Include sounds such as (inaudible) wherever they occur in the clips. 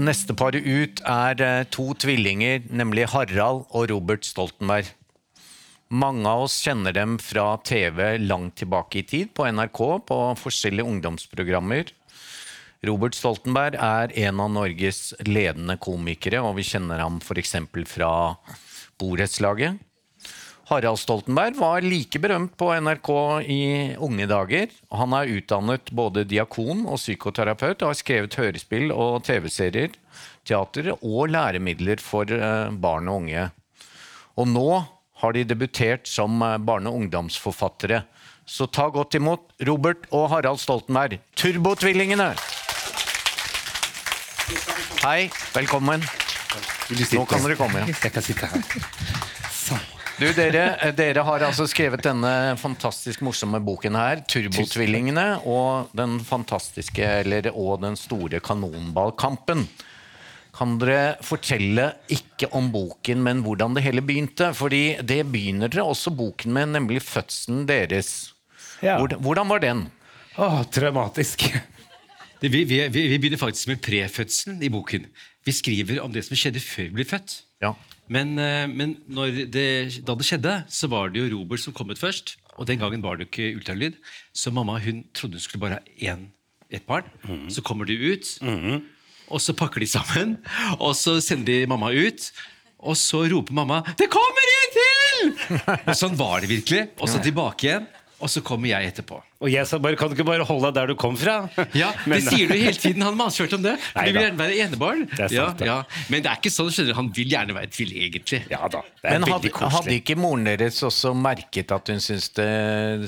neste par ut er eh, to tvillinger, nemlig Harald og Robert Stoltenberg. Mange av oss kjenner dem fra TV langt tilbake i tid, på NRK, på forskjellige ungdomsprogrammer. Robert Stoltenberg er en av Norges ledende komikere, og vi kjenner ham f.eks. fra Borettslaget. Harald Stoltenberg var like berømt på NRK i unge dager. Han er utdannet både diakon og psykoterapeut og har skrevet hørespill og TV-serier, teater og læremidler for eh, barn og unge. Og nå har de debutert som eh, barne- og ungdomsforfattere. Så ta godt imot Robert og Harald Stoltenberg, Turbotvillingene! Hei, velkommen. Nå kan dere komme. Jeg kan sitte her. Du, dere, dere har altså skrevet denne fantastisk morsomme boken her, 'Turbotvillingene', og den fantastiske, eller, og den store kanonballkampen. Kan dere fortelle ikke om boken, men hvordan det hele begynte? Fordi det begynner dere også boken med, nemlig fødselen deres. Ja. Hvordan, hvordan var den? Åh, traumatisk. Det, vi, vi, vi vi begynner faktisk med prefødselen i boken. Vi skriver om det som skjedde før vi ble født. Ja. Men, eh, men når det, da det skjedde, så var det jo Robert som kom ut først. Og den gangen var det ikke ultralyd. Så mamma hun trodde hun skulle bare ha én, ett barn. Så kommer de ut, og så pakker de sammen. Og så sender de mamma ut. Og så roper mamma 'Det kommer en til!' (laughs) Og sånn var det virkelig. Og så tilbake igjen. Og så kommer jeg etterpå. Og jeg sa bare, kan du ikke bare holde deg der du kom fra? (laughs) Ja, Men- Det sier du hele tiden. Han maser hørt om det. For du vil gjerne være enebarn. Det er sant, ja, ja. Men det er ikke sånn, skjønner du. Han vil gjerne være tvilling, egentlig. Ja da, det er Men hadde, koselig. hadde ikke moren deres også merket at hun syntes det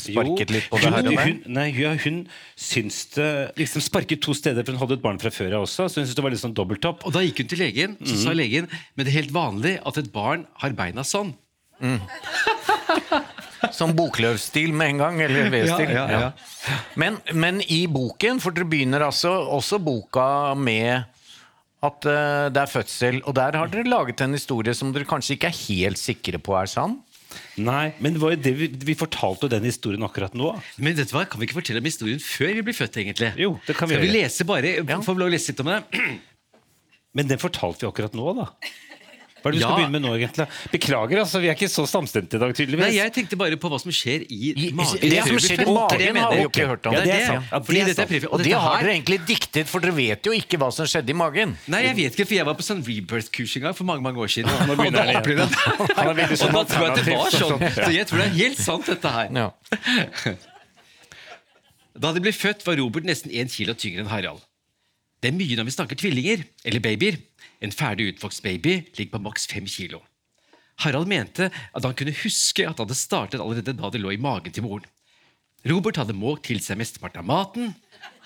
sparket litt på det hun, her og der? Hun, nei, ja, hun syntes det liksom sparket to steder, for hun hadde et barn fra før av også. Så hun syntes det var litt sånn dobbeltopp. Og da gikk hun til legen, så mm. sa legen men det er helt vanlig at et barn har beina sånn. (laughs) Som bokløvstil med en gang, eller V-stil. Ja, ja, ja. Men, men i boken, for dere begynner altså også boka med at uh, det er fødsel, og der har dere laget en historie som dere kanskje ikke er helt sikre på er sann. Nei, men det var jo det vi, vi fortalte jo den historien akkurat nå. Men vet du hva, kan vi ikke fortelle om historien før vi blir født, egentlig? Jo, det kan vi Skal vi gjøre. lese bare? Får vi lov å lese litt om det? Men den fortalte vi akkurat nå, da. Hva er det vi skal begynne med nå, egentlig? Beklager, altså, vi er ikke så samstemte i dag, tydeligvis. Nei, jeg tenkte bare på hva som skjer i, I, magen. det som skjer i magen, har vi jo ikke hørt om. Ja, det er sant. Ja, det er sant. Og det har dere egentlig diktet, for dere vet jo ikke hva som skjedde i magen. Nei, jeg vet ikke, for jeg var på sånn rebirth-kurs en gang for mange mange år siden. og da (laughs) opplevde jeg det. Han veldig sånn Og da tror jeg at det var sånn. sånn. Så jeg tror det er helt sant, dette her. Ja. (laughs) Da de ble født, var Robert nesten én kilo tyngre enn Harald. Det er mye når vi snakker tvillinger, eller babyer. En ferdig utvokst baby ligger på maks fem kilo. Harald mente at han kunne huske at det hadde startet allerede da det lå i magen til moren. Robert hadde måkt til seg mesteparten av maten.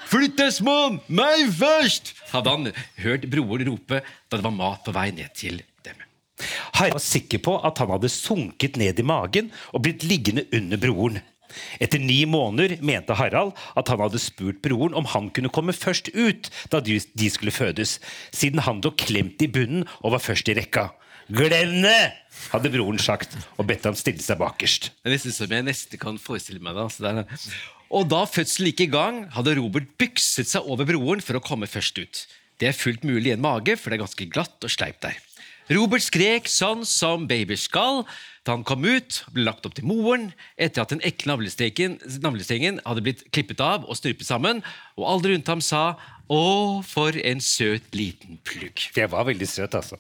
Flytt deg, mann! Meg først! hadde han hørt broren rope da det var mat på vei ned til dem. Harald var sikker på at han hadde sunket ned i magen og blitt liggende under broren. Etter ni måneder mente Harald at han hadde spurt broren om han kunne komme først ut da de skulle fødes, siden han lå klemt i bunnen og var først i rekka. Glem hadde broren sagt og bedt ham stille seg bakerst. Det er nesten som jeg nesten kan forestille meg det. Og da fødselen gikk i gang, hadde Robert bykset seg over broren for å komme først ut. Det er fullt mulig i en mage, for det er ganske glatt og sleipt der. Robert skrek sånn som babyer skal da han kom ut og ble lagt opp til moren etter at den ekle navlestrengen hadde blitt klippet av og strupet sammen, og alle rundt ham sa 'Å, for en søt liten plugg'. Det var veldig søt, altså.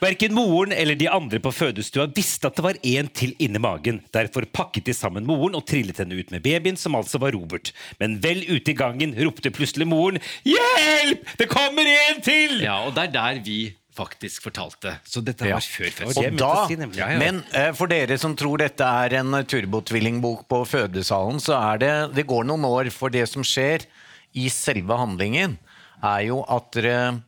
Verken moren eller de andre på fødestua visste at det var en til inni magen. Derfor pakket de sammen moren og trillet henne ut med babyen, som altså var Robert. Men vel ute i gangen ropte plutselig moren 'Hjelp! Det kommer en til!' Ja, og det er der vi faktisk fortalte. Så dette Ja. var før Og fødselen. Og da, si nemlig. Ja, ja. Men eh, for dere som tror dette er en eh, turbotvillingbok på fødesalen, så er det Det går noen år, for det som skjer i selve handlingen, er jo at dere,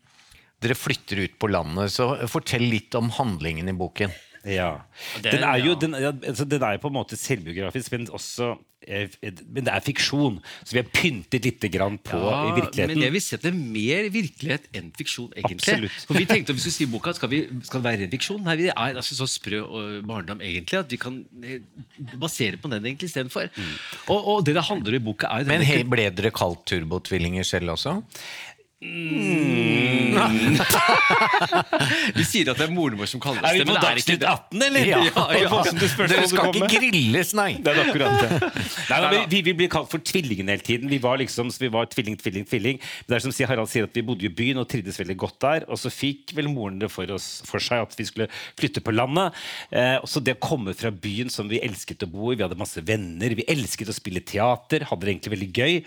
dere flytter ut på landet. Så fortell litt om handlingen i boken. Ja. Den er jo den, altså, den er på en måte selvbiografisk, men også Men det er fiksjon, så vi har pyntet litt grann på i virkeligheten. Men jeg vil si at det er mer virkelighet enn fiksjon, egentlig. Absolutt. For vi tenkte om vi skulle skrive boka, skal, vi, skal det være en fiksjon? Nei, vi er altså så sprø og barndom, egentlig, at vi kan eh, basere på den egentlig istedenfor. Og, og det det handler om i boka, er jo Men ble dere kalt turbotvillinger selv også? (laughs) Vi sier at det er moren vår som kaller oss Er vi det, på det Dagsnytt 18, eller? Ja, ja. Det Dere skal ikke grilles, nei. Det er akkurat det. (laughs) Nei, nei, vi, vi, blir kalt for tvillingene hele tiden. Vi var liksom, vi var tvilling, tvilling, tvilling. Men det er som Harald sier at Vi bodde i byen og trivdes veldig godt der. Og så fikk vel moren det for, oss, for seg at vi skulle flytte på landet. Eh, så det å komme fra byen som vi elsket å bo i, vi hadde masse venner, vi elsket å spille teater, hadde det egentlig veldig gøy.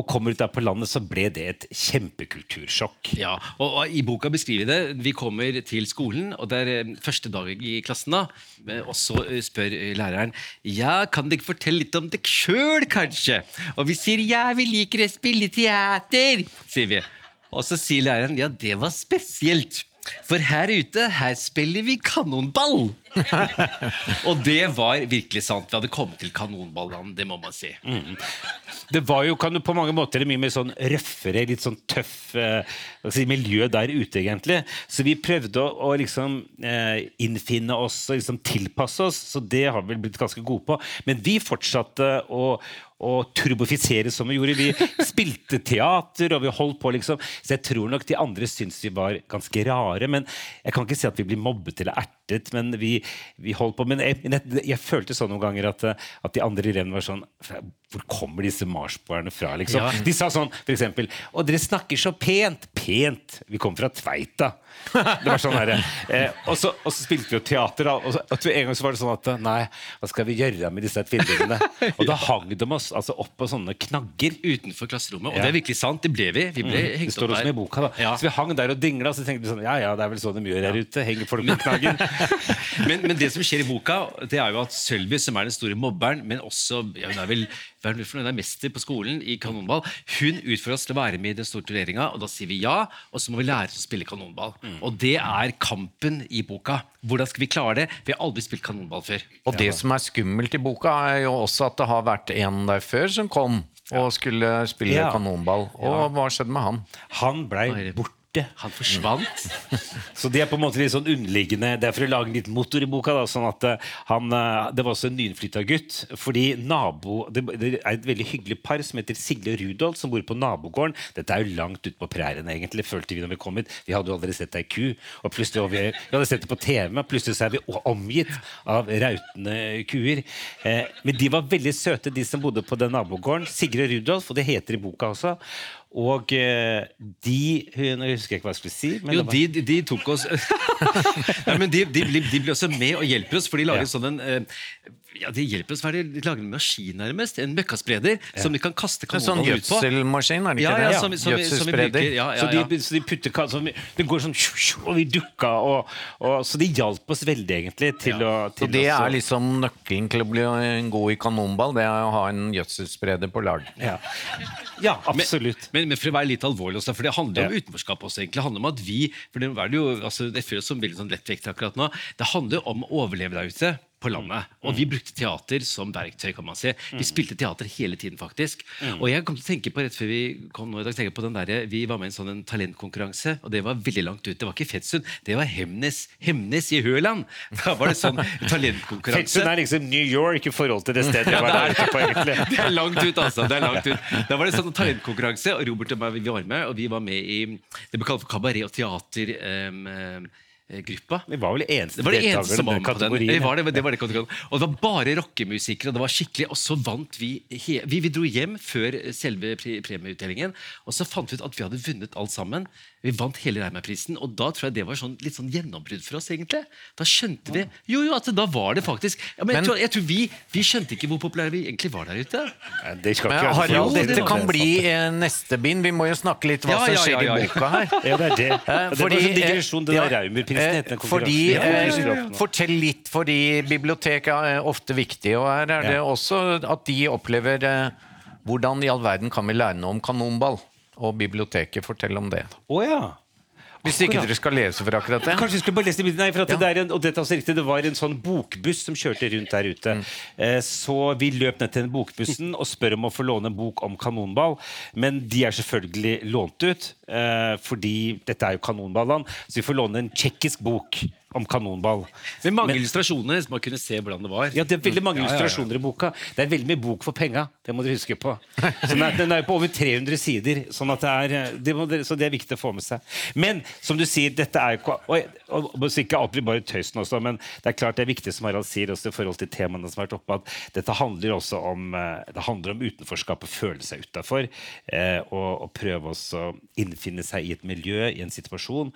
Og kommer ut der på landet, så ble det et kjempekultursjokk. Ja, og, og I boka beskriver vi det. Vi kommer til skolen, og det er eh, første dag i klassen. da, eh, Og så eh, spør læreren Ja, kan dere fortelle litt om dere sjøl, kanskje? Og vi sier ja, vi liker å spille teater, sier vi. Og så sier læreren ja, det var spesielt. For her ute, her spiller vi kanonball! (laughs) og det var virkelig sant. Vi hadde kommet til kanonballene, det må man si. Det var jo kan du på mange måter mye mer sånn røffere, litt sånn tøff eh, si, miljø der ute, egentlig. Så vi prøvde å, å liksom eh, innfinne oss og liksom tilpasse oss, så det har vi blitt ganske gode på. Men vi fortsatte å å turbofisere som vi gjorde. Vi (laughs) spilte teater, og vi holdt på, liksom. Så jeg tror nok de andre syntes vi var ganske rare. Men jeg kan ikke si at vi blir mobbet eller ertet, men vi, vi holdt på. Men jeg, jeg, jeg følte sånn noen ganger at, at de andre i rennet var sånn Hvor kommer disse marsboerne fra, liksom? Ja. De sa sånn, for eksempel Å, dere snakker så pent! Pent! Vi kommer fra Tveita. Det var sånn her, eh, og, så, og så spilte vi jo teater, da. Og så, og en gang så var det sånn at Nei, hva skal vi gjøre med disse tvillingene? Og da (laughs) hang de oss altså opp på sånne knagger. Utenfor klasserommet. Og Ja. det er virkelig sant. Det ble vi. Vi ble Det hengt står opp også der. med i boka, da. Ja. Så vi hang der og dingla, og så tenkte vi sånn Ja ja, det er vel sånn de gjør her ute. Henger folk på knaggen. (laughs) men, men det som skjer i boka, det er jo at Sølvi, som er den store mobberen, men også ja, hun er vel er noe? Hun er mester på skolen i kanonball. Hun utfordrer oss til å være med i den store turneringa, og da sier vi ja. Og så må vi lære oss å spille kanonball. Og det er kampen i boka. Hvordan skal vi klare det? Vi har aldri spilt kanonball før. Og det som er skummelt i boka, er jo også at det har vært en der før som kom og skulle spille Ja. kanonball. Og hva skjedde med han? Han blei borte. Han forsvant. (laughs) Så det er på en måte litt sånn underliggende Det er for å lage litt motor i boka. Da, sånn at eh, han, eh, Det var også en nyinnflytta gutt. Fordi nabo det, det er et veldig hyggelig par som heter Sigle og Rudolf, som bor på nabogården. Dette er jo langt ute på prærien, egentlig, følte vi når vi kom hit. Vi hadde jo aldri sett ei ku. Og plutselig og vi, vi hadde sett det på TV, men plutselig så er vi omgitt av rautende kuer. Eh, men de var veldig søte, de som bodde på den nabogården. Sigrid og Rudolf, og det heter i boka også. Og eh, de Jeg husker ikke hva jeg skulle si. Men Jo, var, de, de, tok oss (laughs) Nei, men de, de, de blir også med og hjelper oss, for de lager Ja. sånn en eh, ja, Det hjelper oss, det? De lager en maskin, nærmest. En møkkaspreder som de kan kaste En sånn ut på. gjødselmaskin, er det ikke ja, det? som, som, som vi bruker. Ja, Så, ja, de, så de putter ka- så vi- Det går sånn Og vi dukka, og, og, så de hjalp oss veldig, egentlig, til å Så det også. er liksom nøkkelen til å bli god i kanonball, det er å ha en gjødselspreder på lag. ja. ja, absolutt. Men, men for å være litt alvorlig også, for det handler om Ja. utenforskap også. egentlig. Det handler om at vi, for det er jo, altså, det føles som veldig sånn lettvekt akkurat nå, det handler om å overleve der ute på landet. Og vi brukte teater som verktøy, kan man si. Vi spilte teater hele tiden, faktisk. Og jeg kom til å tenke på rett før vi kom nå i dag, tenke på den der, vi var med i en sånn talentkonkurranse, og det var veldig langt ut. Det var ikke Fetsund, det var Hemnes, Hemnes i Høland. (laughs) Da var det sånn talentkonkurranse. Fetsund er liksom New York i forhold til det stedet jeg var der ute på, egentlig. (laughs) Det er langt ut, altså. det er langt ut Da var det sånn talentkonkurranse, og Robert og meg vi var med. Og vi var med i det ble kalt for kabaret- og teatergruppa. Vi var vel eneste Det var det eneste som var med på den. kategorien. Det var det, det var det. Og det var bare rockemusikere, og det var skikkelig. Og så vant vi vi, vi dro hjem før selve premieutdelingen, og så fant vi ut at vi hadde vunnet alt sammen. Vi vant hele Reima-prisen, og da tror jeg det var sånn, litt sånn gjennombrudd for oss, egentlig. Da skjønte vi Jo, jo, at da var det faktisk ja, men, jeg tror, jeg tror vi, vi skjønte ikke hvor populære vi egentlig var der ute. Det skal Men ikke være så Harald, dette Det kan bli eh, neste bind. Vi må jo snakke litt hva Ja, som skjer ja, ja, i ja. boka her. Ja, det er det. Fordi, det var fordi, sånn digresjon. Det ja, eh, Fordi, eh, Fortell litt, fordi bibliotek er ofte viktig, og her er det Ja. også at de opplever eh, Hvordan i all verden kan vi lære noe om kanonball? Og biblioteket, fortell om det. Å ja. Hvis ikke dere skal lese for akkurat det. Kanskje vi skulle bare lese det Nei, for at Ja. det, er en, og dette også riktig, det var en sånn bokbuss som kjørte rundt der ute. Eh, så vi løp ned til den bokbussen og spør om å få låne en bok om kanonball. Men de er selvfølgelig lånt ut, eh, fordi dette er jo kanonballene. Så vi får låne en tsjekkisk bok om kanonball. Med mange illustrasjoner, så man kunne se hvordan det var. Ja, Det er veldig mange ja. illustrasjoner i boka. Det er veldig mye bok for penga. Det må dere huske på. Så den, er, den er på over 300 sider, sånn at det er, det må så det er viktig å få med seg. Men som du sier, dette er og, og, og, Ikke alt blir bare tøysen også, men det er klart det er viktig som Harald sier, også i forhold til temaene som har vært oppe, at dette handler også om, eh, det handler om utenforskap og føle seg utafor. Eh, og, og prøve å innfinne seg i et miljø, i en situasjon.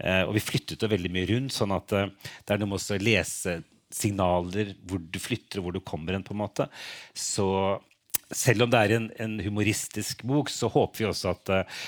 Eh, og vi flyttet jo veldig mye rundt, sånn at eh, det er noe med også å lese signaler hvor du flytter og hvor du kommer hen. på en måte. Så selv om det er en, en humoristisk bok, så håper vi også at, eh,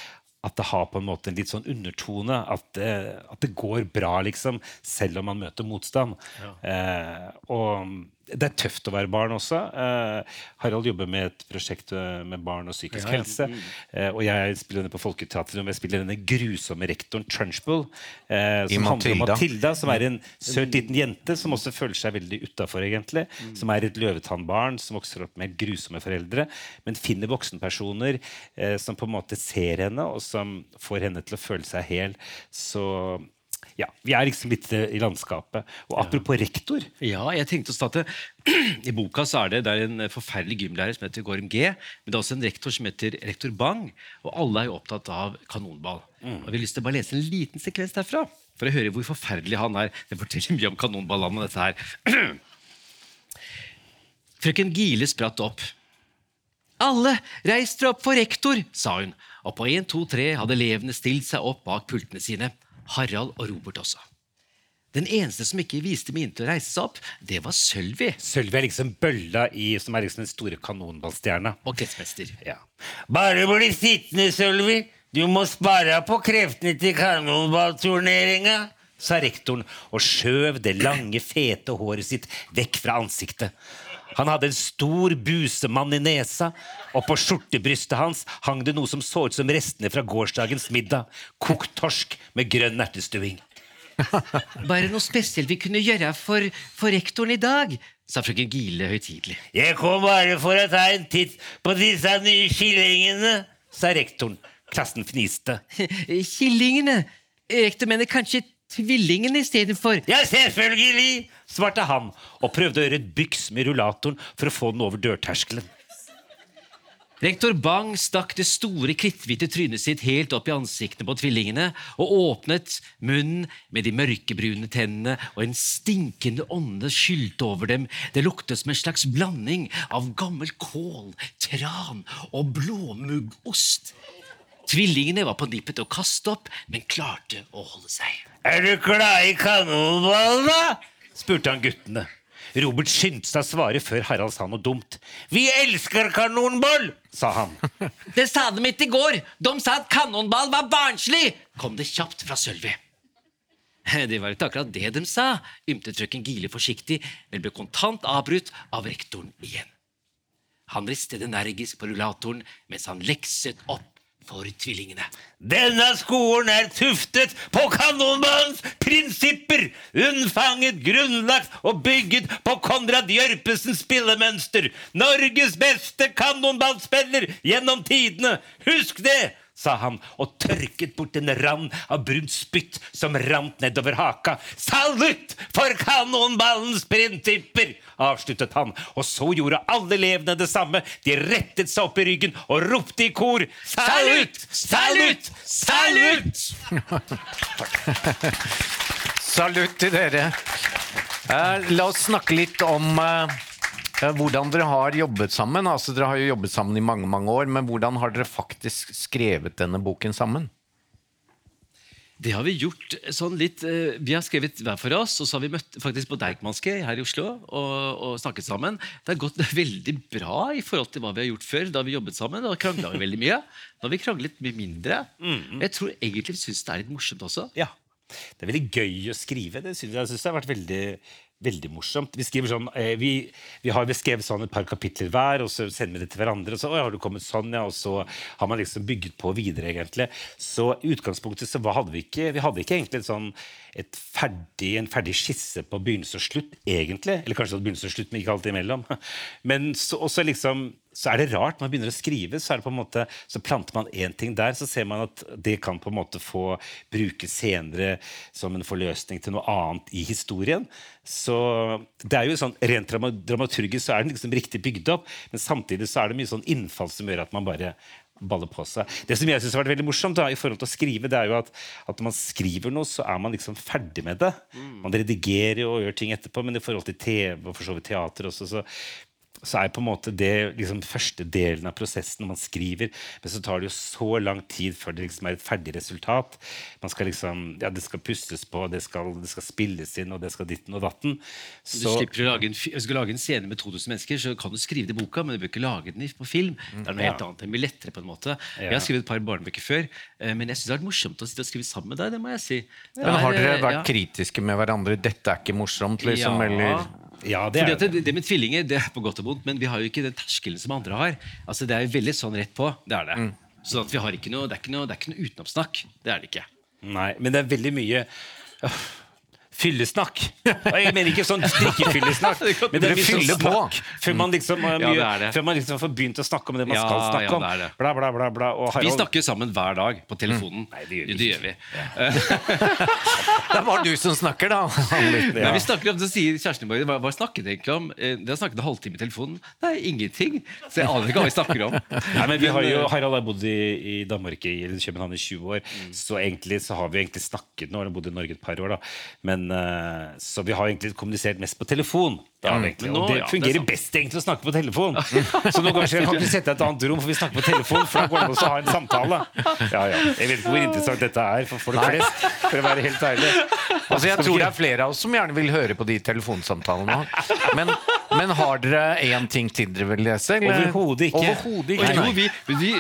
at det har på en måte en litt sånn undertone. At det, at det går bra, liksom, selv om man møter motstand. Eh, og det er tøft å være barn også. Eh, Harald jobber med et prosjekt eh, med barn og psykisk Ja, ja. helse. Eh, og jeg spiller denne på Folketeatret, og jeg spiller denne grusomme rektoren Trunchbull. Som I som handler om Matilda. Som er en søt liten jente som også føler seg veldig utafor, egentlig. Som er et løvetannbarn som vokser opp med grusomme foreldre, men finner voksenpersoner som på en måte ser henne, og som får henne til å føle seg hel. Så ja, vi er liksom litt eh, i landskapet. Og apropos rektor Ja, jeg tenkte å starte (clears throat) I boka så er det, det er en forferdelig gymlærer som heter Gorm G. Men det er også en rektor som heter rektor Bang. Og alle er jo opptatt av kanonball. Og Vi har lyst til å bare lese en liten sekvens derfra. For å høre hvor forferdelig han er. Det forteller mye om kanonballene, dette her. (clears throat) Frøken Gile spratt opp. Alle, reis dere opp for rektor, sa hun. Og på 1, 2, 3 hadde elevene stilt seg opp bak pultene sine. Harald og Robert også. Den eneste som ikke viste min til å reise seg opp, det var Sølvi Sølvi er liksom bølla i, som er liksom den store kanonballstjerna. og kretsmester. Ja. Bare bli sittende, Sølvi. Du må spare på kreftene til kanonballturneringa, sa rektoren og skjøv det lange, fete håret sitt vekk fra ansiktet. Han hadde en stor busemann i nesa, og på skjortebrystet hans hang det noe som så ut som restene fra gårsdagens middag. Kokt torsk med grønn ertestuing. (laughs) Bare noe spesielt vi kunne gjøre for, for rektoren i dag, sa frøken Gile høytidelig. Jeg kom bare for å ta en titt på disse nye killingene, sa rektoren. Klassen fniste. (laughs) Killingene! Rektor mener kanskje tvillingene istedenfor. Ja, selvfølgelig, svarte han og prøvde å gjøre et byks med rullatoren for å få den over dørterskelen. Rektor Bang stakk det store kritthvite trynet sitt helt opp i ansiktene på tvillingene og åpnet munnen med de mørkebrune tennene, og en stinkende ånde skylte over dem. Det luktet som en slags blanding av gammel kål, tran og blåmuggost. Tvillingene var på nippet til å kaste opp, men klarte å holde seg. Er du glad i kanonball, da? spurte han guttene. Robert skyndte seg å svare før Harald sa noe dumt. Vi elsker kanonball, sa han. (laughs) Det sa de ikke i går! De sa at kanonball var barnslig! kom det kjapt fra Sølvi. (laughs) Det var ikke akkurat det de sa, ymtet frøken Gile forsiktig, men ble kontant avbrutt av rektoren igjen. Han ristet energisk på rullatoren mens han lekset opp for tvillingene. Denne skolen er tuftet på kanonmannens prinsipper, unnfanget, grunnlagt og bygget på Konrad Jørpesens spillemønster. Norges beste kanonballspiller gjennom tidene. Husk det! Sa han og tørket bort en rand av brunt spytt som rant nedover haka. Salutt for kanonballens prinsipper! avsluttet han, og så gjorde alle elevene det samme. De rettet seg opp i ryggen og ropte i kor. Salutt! Salutt! Salutt! Salutt til dere. Eh, la oss snakke litt om eh, hvordan dere har jobbet sammen. Altså, dere har jo jobbet sammen i mange mange år, men hvordan har dere faktisk skrevet denne boken sammen? Det har vi gjort sånn litt eh, Vi har skrevet hver for oss, og så har vi møtt faktisk på Deichmanske her i Oslo og, og snakket sammen. Det har gått (laughs) veldig bra i forhold til hva vi har gjort før. Da vi jobbet sammen, da krangla vi veldig mye. Nå har vi kranglet mye mindre. Jeg tror egentlig vi syns det er litt morsomt også. Ja. Det er veldig gøy å skrive. Det synes jeg, jeg synes det har vært veldig, veldig morsomt. Vi skriver sånn, eh, vi, vi har beskrevet sånn et par kapitler hver, og så sender vi det til hverandre. Og så, har du kommet sånn, ja, og så har man liksom bygget på videre, egentlig. Så i utgangspunktet så hadde vi ikke Vi hadde ikke egentlig sånn, et ferdig, en ferdig skisse på begynnelse og slutt, egentlig. Eller kanskje begynnelse og slutt, men ikke alltid imellom. (laughs) Men så, også liksom så er det rart. Når man begynner å skrive, så, er det på en måte, så planter man én ting der, så ser man at det kan på en måte få brukes senere som en forløsning til noe annet i historien. Så det er jo sånn, Rent dramaturgisk så er den liksom riktig bygd opp, men samtidig så er det mye sånn innfall som gjør at man bare baller på seg. Det som jeg synes har vært veldig morsomt da, i forhold til å skrive, det er jo at, at når man skriver noe, så er man liksom ferdig med det. Man redigerer og gjør ting etterpå, men i forhold til TV og for så vidt teater også, så så er på en måte det liksom første delen av prosessen når man skriver. Men så tar det jo så lang tid før det liksom er et ferdig resultat. Man skal liksom, ja, Det skal pusses på, det skal, det skal spilles inn, og det skal ditten og datten. Du slipper å lage en, Hvis du skal lage en scene med 2000 mennesker, så kan du skrive det i boka, men du bør ikke lage den på film. Det er noe helt Ja. annet. Det er mye lettere på en måte. Jeg har skrevet et par barnebøker før, eh, men jeg syns det har vært morsomt å sitte og skrive sammen med deg. det må jeg si. Det Men har er, dere eh, vært ja. kritiske med hverandre? 'Dette er ikke morsomt', liksom? Ja. Eller ja, det Fordi er at det, det med tvillinger det er på godt og vondt, men vi har jo ikke den terskelen som andre har. Altså Det er jo veldig sånn rett på. Det er det. Mm. Så at vi har ikke noe, det, er ikke noe, det er ikke noe utenomsnakk. Det er det ikke. Nei, men det er veldig mye Fyllesnakk. Og Jeg mener ikke sånn drikkefyllesnakk. (laughs) Men det er mye sånn snakk før man liksom, mye, Ja, det er det. før man liksom får begynt å snakke om det man Ja, skal snakke ja, om. det er det. Bla, bla, bla, bla, Vi snakker jo sammen hver dag på telefonen. Nei, det gjør vi det gjør vi. (laughs) Det var du som snakker, da. (laughs) Litt. Men vi snakker om, så sier kjæresten min hva, hva snakket dere egentlig om? Eh, Dere har snakket en halvtime i telefonen. Nei, ingenting. Så jeg aner ikke hva vi snakker om. Nei, men vi har jo, eh, Harald har bodd i, i Danmark i København i 20 år, så egentlig så har vi egentlig snakket Nå har bodd i Norge et par år, da. Men, eh, så vi har egentlig kommunisert mest på telefon. Det har egentlig, nå, og det ja, det fungerer best egentlig å snakke på telefon. (laughs) Så nå jeg kan ikke sette deg et annet rom, for vi snakker på telefon. For da går det an å ha en samtale. Ja, ja. Jeg vet ikke hvor interessant dette er for folk flest, for å være helt ærlig. Altså, jeg tror det er flere av oss som gjerne vil høre på de telefonsamtalene. Men, men har dere én ting til dere vil lese? eller? Overhodet ikke. Overhodet ikke. Jo, Nei. vi, vi, vi,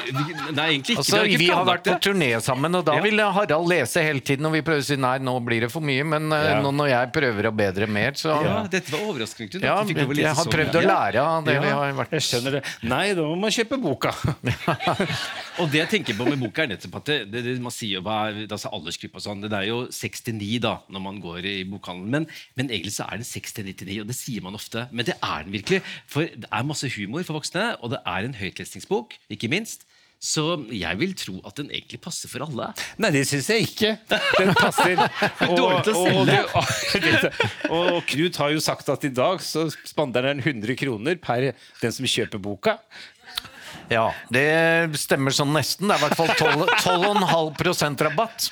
nei, egentlig ikke. Altså, vi har vi har vært på turné sammen, og da Ja. ville Harald lese hele tiden. Og vi prøver å si nei, nå blir det for mye. Men eh, Ja. nå når jeg prøver å bedre mer, så Ja, dette var overraskende. Ja, du fikk lov å lese jeg har så prøvd å lære av det vi har vært jeg skjønner det. Nei, da må man kjøpe boka. (laughs) Og det jeg tenker på med boka, er nettopp at det, det, det man sier jo hva er altså aldersgruppe og sånn, det er jo 69 da, når man går i bokhandelen. Men, men egentlig så er det 60-99, og det sier man ofte. Men det er den virkelig. For det er masse humor for voksne, og det er en høytlesningsbok, ikke minst. Så jeg vil tro at den egentlig passer for alle. Nei, det syns jeg ikke. Den passer. (laughs) Og, og, det- og Knut har jo sagt at i dag så spanderer han 100 kroner per den som kjøper boka. Ja, det stemmer sånn nesten. Det er i hvert fall 12,5% rabatt.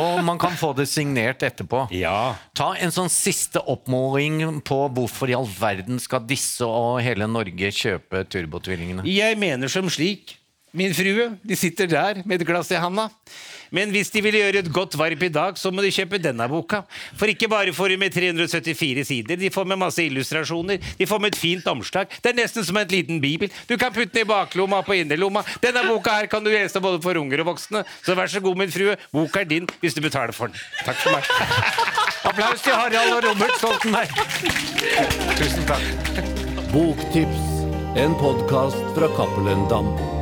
Og man kan få det signert etterpå. Ja. Ta en sånn siste oppmåling på hvorfor i all verden skal disse og hele Norge kjøpe Turbotvillingene. Jeg mener som slik. Min frue, de sitter der med et glass i handa. Men hvis de vil gjøre et godt varp i dag, så må de kjøpe denne boka. For ikke bare får de med 374 sider, de får med masse illustrasjoner, de får med et fint omslag. Det er nesten som en liten bibel. Du kan putte den i baklomma på innerlomma. Denne boka her kan du lese både for unger og voksne. Så vær så god, min frue, boka er din hvis du betaler for den. Takk for meg. Applaus til Harald og Robert Stoltenberg! Tusen takk. Boktips, en podkast fra Cappelen Dam.